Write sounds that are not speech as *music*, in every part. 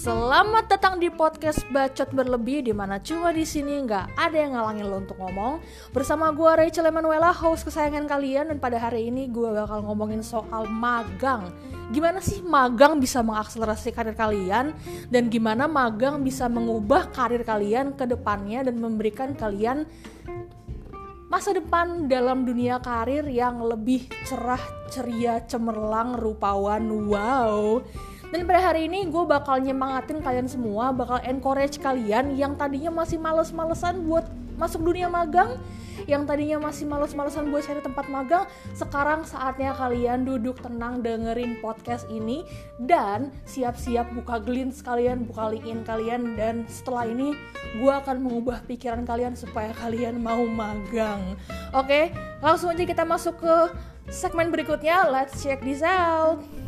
Selamat datang di podcast Bacot Berlebih di mana cuma di sini nggak ada yang ngalangin lo untuk ngomong. Bersama gue Rachel Emanuela, host kesayangan kalian dan pada hari ini gue bakal ngomongin soal magang. Gimana sih magang bisa mengakselerasi karir kalian dan gimana magang bisa mengubah karir kalian ke depannya dan memberikan kalian masa depan dalam dunia karir yang lebih cerah, ceria, cemerlang, rupawan. Wow. Dan pada hari ini gue bakal nyemangatin kalian semua, bakal encourage kalian yang tadinya masih males-malesan buat masuk dunia magang, yang tadinya masih males-malesan buat cari tempat magang, sekarang saatnya kalian duduk tenang dengerin podcast ini dan siap-siap buka glint kalian, buka LinkedIn kalian dan setelah ini gue akan mengubah pikiran kalian supaya kalian mau magang. Oke, langsung aja kita masuk ke segmen berikutnya. Let's check this out.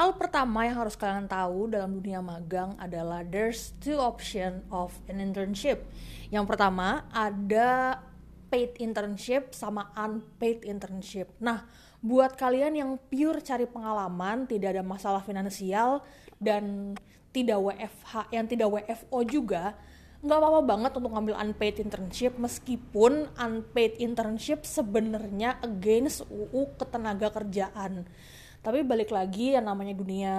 Hal pertama yang harus kalian tahu dalam dunia magang adalah there's two option of an internship. Yang pertama ada paid internship sama unpaid internship. Nah, buat kalian yang pure cari pengalaman, tidak ada masalah finansial dan tidak WFH, yang tidak WFO juga, nggak apa-apa banget untuk ngambil unpaid internship meskipun unpaid internship sebenarnya against UU ketenaga kerjaan tapi balik lagi yang namanya dunia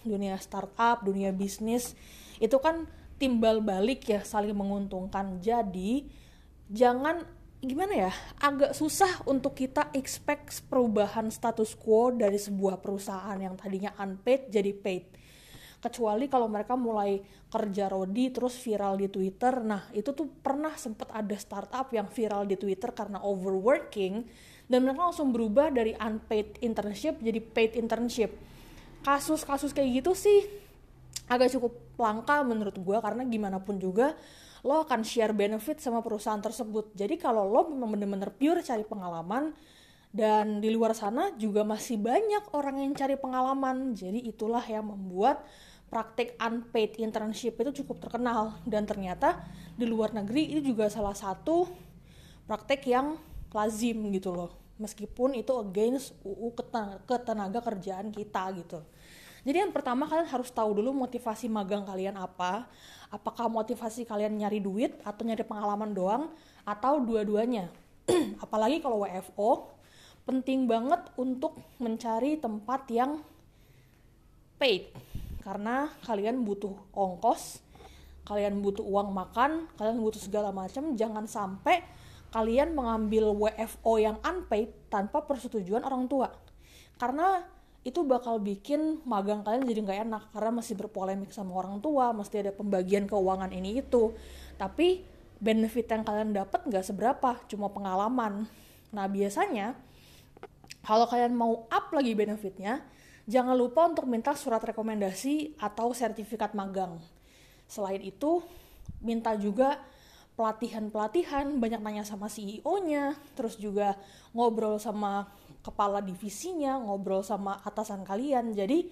dunia startup dunia bisnis itu kan timbal balik ya saling menguntungkan. Jadi jangan gimana ya agak susah untuk kita expect perubahan status quo dari sebuah perusahaan yang tadinya unpaid jadi paid. Kecuali kalau mereka mulai kerja rodi terus viral di Twitter. Nah itu tuh pernah sempet ada startup yang viral di Twitter karena overworking dan mereka langsung berubah dari unpaid internship jadi paid internship. Kasus-kasus kayak gitu sih agak cukup langka menurut gue karena gimana pun juga lo akan share benefit sama perusahaan tersebut. Jadi kalau lo memang bener-bener pure cari pengalaman dan di luar sana juga masih banyak orang yang cari pengalaman. Jadi itulah yang membuat praktik unpaid internship itu cukup terkenal. Dan ternyata di luar negeri itu juga salah satu praktik yang lazim gitu loh meskipun itu against UU ketenaga, kerjaan kita gitu. Jadi yang pertama kalian harus tahu dulu motivasi magang kalian apa. Apakah motivasi kalian nyari duit atau nyari pengalaman doang atau dua-duanya. *clears throat* Apalagi kalau WFO penting banget untuk mencari tempat yang paid karena kalian butuh ongkos, kalian butuh uang makan, kalian butuh segala macam. Jangan sampai kalian mengambil WFO yang unpaid tanpa persetujuan orang tua. Karena itu bakal bikin magang kalian jadi nggak enak karena masih berpolemik sama orang tua mesti ada pembagian keuangan ini itu. Tapi benefit yang kalian dapat nggak seberapa cuma pengalaman. Nah biasanya kalau kalian mau up lagi benefitnya jangan lupa untuk minta surat rekomendasi atau sertifikat magang. Selain itu minta juga pelatihan-pelatihan, banyak nanya sama CEO-nya, terus juga ngobrol sama kepala divisinya, ngobrol sama atasan kalian. Jadi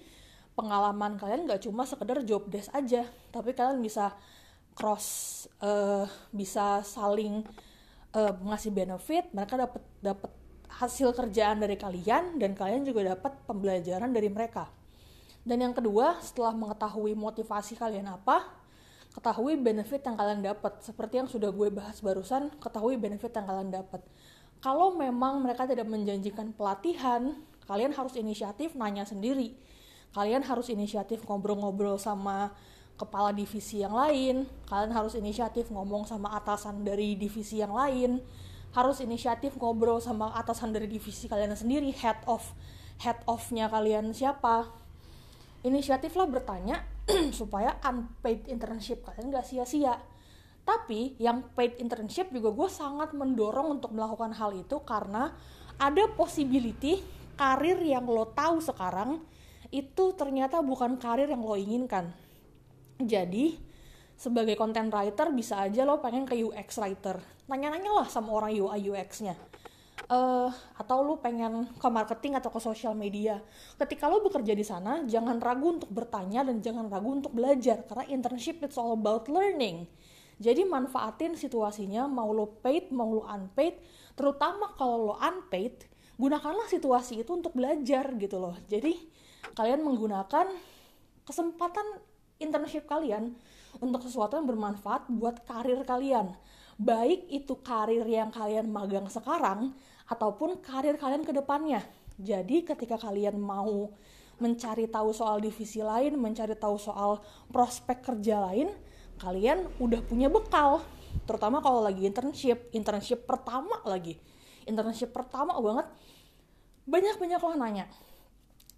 pengalaman kalian nggak cuma sekedar job desk aja, tapi kalian bisa cross, uh, bisa saling uh, ngasih benefit, mereka dapat dapat hasil kerjaan dari kalian dan kalian juga dapat pembelajaran dari mereka. Dan yang kedua, setelah mengetahui motivasi kalian apa, ketahui benefit yang kalian dapat. Seperti yang sudah gue bahas barusan ketahui benefit yang kalian dapat. Kalau memang mereka tidak menjanjikan pelatihan kalian harus inisiatif nanya sendiri. Kalian harus inisiatif ngobrol-ngobrol sama kepala divisi yang lain. Kalian harus inisiatif ngomong sama atasan dari divisi yang lain. Harus inisiatif ngobrol sama atasan dari divisi kalian sendiri head of head of-nya kalian siapa. Inisiatiflah bertanya *clears throat* supaya unpaid internship kalian gak sia-sia. Tapi yang paid internship juga gue sangat mendorong untuk melakukan hal itu karena ada possibility karir yang lo tahu sekarang itu ternyata bukan karir yang lo inginkan. Jadi sebagai content writer bisa aja lo pengen ke UX writer. Nanya-nanya lah sama orang UI UX nya uh, atau lu pengen ke marketing atau ke sosial media. Ketika lu bekerja di sana, jangan ragu untuk bertanya dan jangan ragu untuk belajar karena internship it's all about learning. Jadi manfaatin situasinya mau lo paid mau lo unpaid, terutama kalau lo unpaid, gunakanlah situasi itu untuk belajar gitu loh jadi kalian menggunakan kesempatan internship kalian untuk sesuatu yang bermanfaat buat karir kalian baik itu karir yang kalian magang sekarang ataupun karir kalian ke depannya jadi ketika kalian mau mencari tahu soal divisi lain, mencari tahu soal prospek kerja lain, kalian udah punya bekal. Terutama kalau lagi internship, internship pertama lagi. Internship pertama banget, banyak-banyak orang nanya.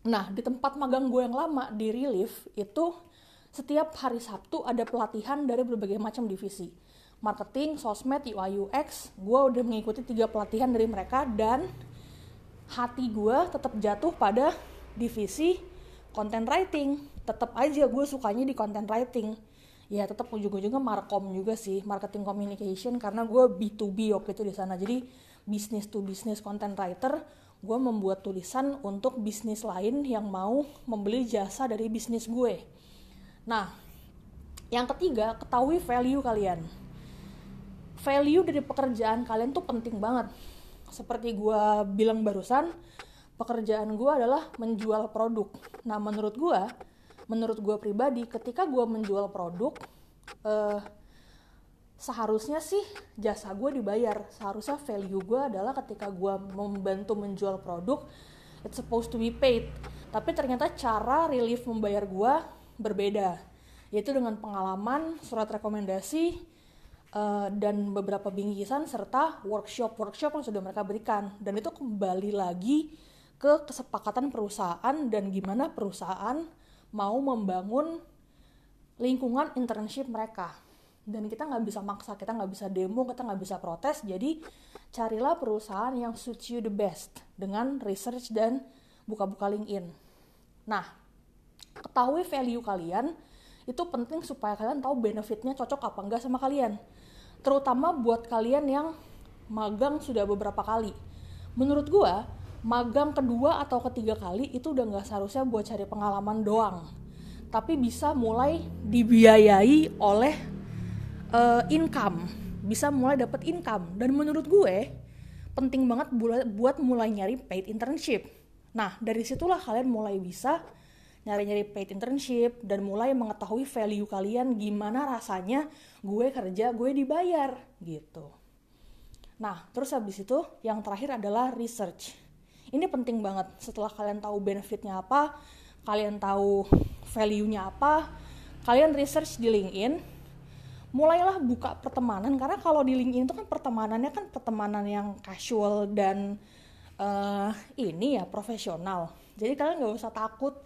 Nah, di tempat magang gue yang lama, di Relief, itu setiap hari Sabtu ada pelatihan dari berbagai macam divisi. Marketing, sosmed, UI, UX, gue udah mengikuti tiga pelatihan dari mereka dan hati gue tetap jatuh pada divisi content writing. Tetap aja gue sukanya di content writing. Ya tetap ujung-ujungnya markom juga sih marketing communication karena gue B2B waktu itu di sana. Jadi business to business content writer gue membuat tulisan untuk bisnis lain yang mau membeli jasa dari bisnis gue. Nah yang ketiga ketahui value kalian value dari pekerjaan kalian tuh penting banget seperti gue bilang barusan pekerjaan gue adalah menjual produk. Nah menurut gue, menurut gue pribadi, ketika gue menjual produk, uh, seharusnya sih jasa gue dibayar. Seharusnya value gue adalah ketika gue membantu menjual produk, it's supposed to be paid. Tapi ternyata cara relief membayar gue berbeda, yaitu dengan pengalaman, surat rekomendasi, uh, dan beberapa bingkisan serta workshop-workshop yang sudah mereka berikan. Dan itu kembali lagi ke kesepakatan perusahaan dan gimana perusahaan mau membangun lingkungan internship mereka. Dan kita nggak bisa maksa kita nggak bisa demo kita nggak bisa protes. Jadi carilah perusahaan yang suits you the best dengan research dan buka-buka LinkedIn. Nah ketahui value kalian itu penting supaya kalian tahu benefitnya cocok apa enggak sama kalian terutama buat kalian yang magang sudah beberapa kali. Menurut gua magang kedua atau ketiga kali itu udah nggak seharusnya buat cari pengalaman doang tapi bisa mulai dibiayai oleh uh, income. Bisa mulai dapat income. Dan menurut gue penting banget buat mulai nyari paid internship. Nah dari situlah kalian mulai bisa nyari-nyari paid internship dan mulai mengetahui value kalian gimana rasanya gue kerja gue dibayar gitu. Nah terus habis itu yang terakhir adalah research. Ini penting banget. Setelah kalian tahu benefitnya apa kalian tahu value-nya apa kalian research di LinkedIn mulailah buka pertemanan. Karena kalau di LinkedIn itu kan pertemanannya kan pertemanan yang casual dan uh, ini ya profesional. Jadi kalian nggak usah takut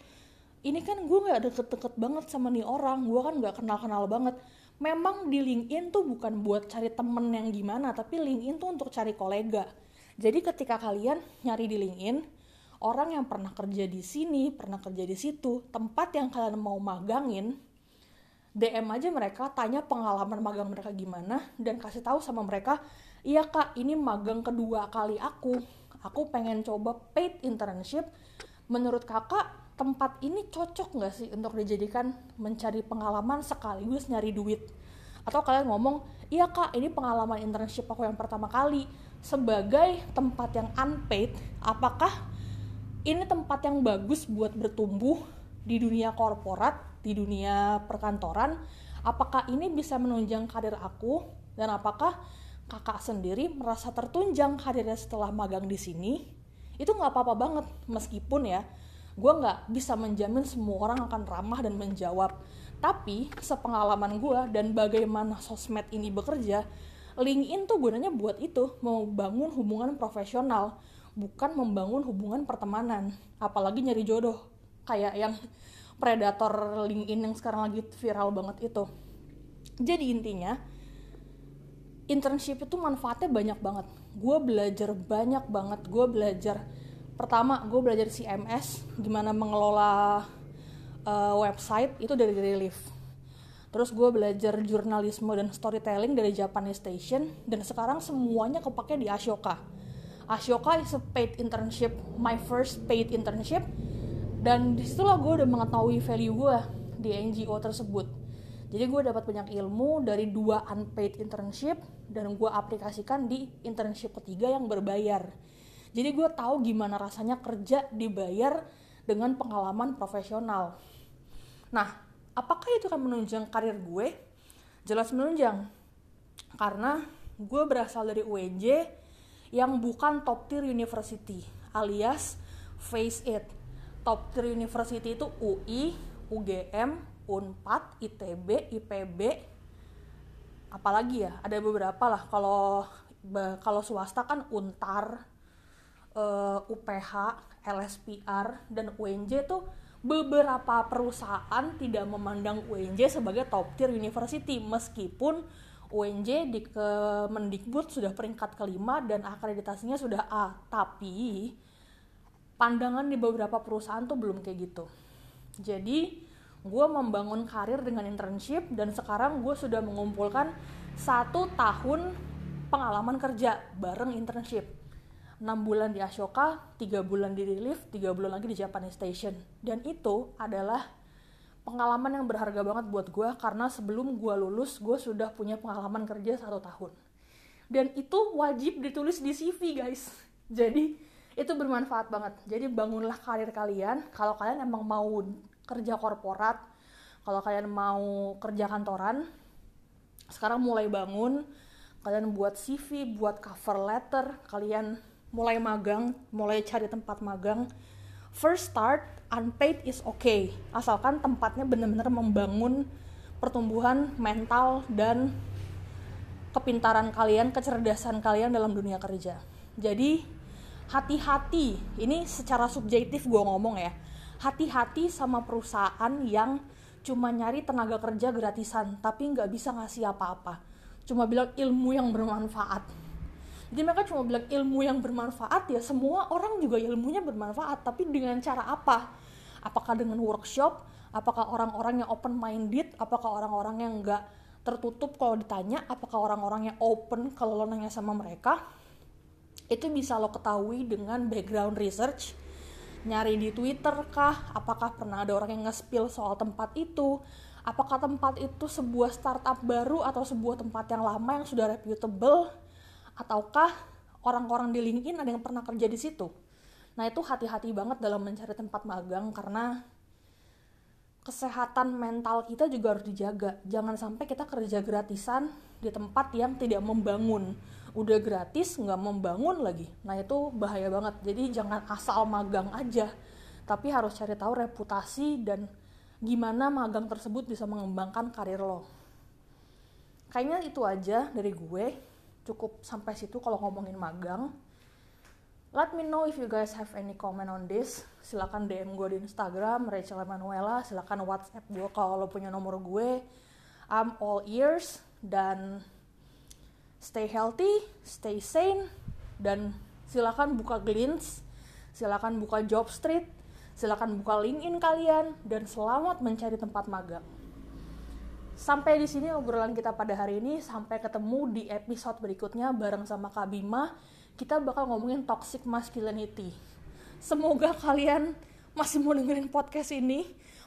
ini kan gue nggak deket-deket banget sama nih orang. Gue kan nggak kenal-kenal banget. Memang di LinkedIn tuh bukan buat cari temen yang gimana tapi LinkedIn tuh untuk cari kolega. Jadi ketika kalian nyari di LinkedIn, orang yang pernah kerja di sini, pernah kerja di situ, tempat yang kalian mau magangin, DM aja mereka, tanya pengalaman magang mereka gimana, dan kasih tahu sama mereka, iya kak, ini magang kedua kali aku, aku pengen coba paid internship, menurut kakak tempat ini cocok nggak sih untuk dijadikan mencari pengalaman sekaligus nyari duit? Atau kalian ngomong, iya kak, ini pengalaman internship aku yang pertama kali, sebagai tempat yang unpaid, apakah ini tempat yang bagus buat bertumbuh di dunia korporat, di dunia perkantoran? Apakah ini bisa menunjang karir aku? Dan apakah kakak sendiri merasa tertunjang karirnya setelah magang di sini? Itu nggak apa-apa banget, meskipun ya, gue nggak bisa menjamin semua orang akan ramah dan menjawab. Tapi sepengalaman gue dan bagaimana sosmed ini bekerja, LinkedIn tuh gunanya buat itu, membangun hubungan profesional, bukan membangun hubungan pertemanan, apalagi nyari jodoh. Kayak yang predator LinkedIn yang sekarang lagi viral banget itu. Jadi intinya, internship itu manfaatnya banyak banget. Gue belajar banyak banget. Gue belajar pertama gue belajar CMS, gimana mengelola uh, website itu dari Relief terus gue belajar jurnalisme dan storytelling dari Japanese Station dan sekarang semuanya kepake di Ashoka. Ashoka is a paid internship my first paid internship dan di situlah gue udah mengetahui value gue di NGO tersebut. Jadi gue dapat banyak ilmu dari dua unpaid internship dan gue aplikasikan di internship ketiga yang berbayar jadi gue tahu gimana rasanya kerja dibayar dengan pengalaman profesional. Nah apakah itu akan menunjang karir gue? Jelas menunjang. Karena gue berasal dari UNJ yang bukan top tier university alias face it top tier university itu UI, UGM, Unpad, ITB, IPB, apalagi ya? Ada beberapa lah. Kalau kalau swasta kan Untar, uh, eh, UPH, LSPR dan UNJ tuh beberapa perusahaan tidak memandang UNJ sebagai top tier university meskipun UNJ di Kemendikbud sudah peringkat kelima dan akreditasinya sudah A. Tapi pandangan di beberapa perusahaan tuh belum kayak gitu. Jadi gue membangun karir dengan internship dan sekarang gue sudah mengumpulkan satu tahun pengalaman kerja bareng internship 6 bulan di Ashoka, 3 bulan di Relief, 3 bulan lagi di Japanese Station. Dan itu adalah pengalaman yang berharga banget buat gue karena sebelum gue lulus, gue sudah punya pengalaman kerja satu tahun. Dan itu wajib ditulis di CV guys. *laughs* Jadi itu bermanfaat banget. Jadi bangunlah karir kalian. Kalau kalian emang mau kerja korporat, kalau kalian mau kerja kantoran, sekarang mulai bangun. Kalian buat CV, buat cover letter, kalian mulai magang, mulai cari tempat magang. First start, unpaid is okay. Asalkan tempatnya benar-benar membangun pertumbuhan mental dan kepintaran kalian, kecerdasan kalian dalam dunia kerja. Jadi, hati-hati, ini secara subjektif gue ngomong ya, hati-hati sama perusahaan yang cuma nyari tenaga kerja gratisan, tapi nggak bisa ngasih apa-apa. Cuma bilang ilmu yang bermanfaat jadi mereka cuma bilang ilmu yang bermanfaat ya semua orang juga ilmunya bermanfaat tapi dengan cara apa? Apakah dengan workshop? Apakah orang-orang yang open minded apakah orang-orang yang enggak tertutup kalau ditanya? Apakah orang-orang yang open kalau lo nanya sama mereka? Itu bisa lo ketahui dengan background research. Nyari di Twitter kah? Apakah pernah ada orang yang nge-spill soal tempat itu? Apakah tempat itu sebuah startup baru atau sebuah tempat yang lama yang sudah reputable ataukah orang-orang di LinkedIn ada yang pernah kerja di situ. Nah itu hati-hati banget dalam mencari tempat magang karena kesehatan mental kita juga harus dijaga. Jangan sampai kita kerja gratisan di tempat yang tidak membangun. Udah gratis nggak membangun lagi. Nah itu bahaya banget. Jadi jangan asal magang aja, tapi harus cari tahu reputasi dan gimana magang tersebut bisa mengembangkan karir lo. Kayaknya itu aja dari gue cukup sampai situ kalau ngomongin magang. Let me know if you guys have any comment on this. Silakan DM gue di Instagram Rachel Emanuela. Silakan WhatsApp gue kalau lo punya nomor gue. I'm all ears. Dan stay healthy stay sane. Dan silakan buka Glints silakan buka Job Street. Silakan buka LinkedIn kalian. Dan selamat mencari tempat magang Sampai di sini obrolan kita pada hari ini. Sampai ketemu di episode berikutnya bareng sama Kak Bima. Kita bakal ngomongin toxic masculinity. Semoga kalian masih mau dengerin podcast ini.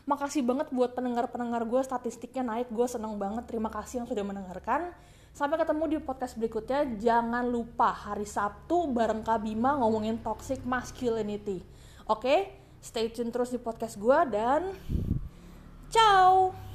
Makasih banget buat pendengar-pendengar gue, statistiknya naik, gue seneng banget. Terima kasih yang sudah mendengarkan. Sampai ketemu di podcast berikutnya. Jangan lupa hari Sabtu bareng Kak Bima ngomongin toxic masculinity. Oke, stay tune terus di podcast gue dan ciao!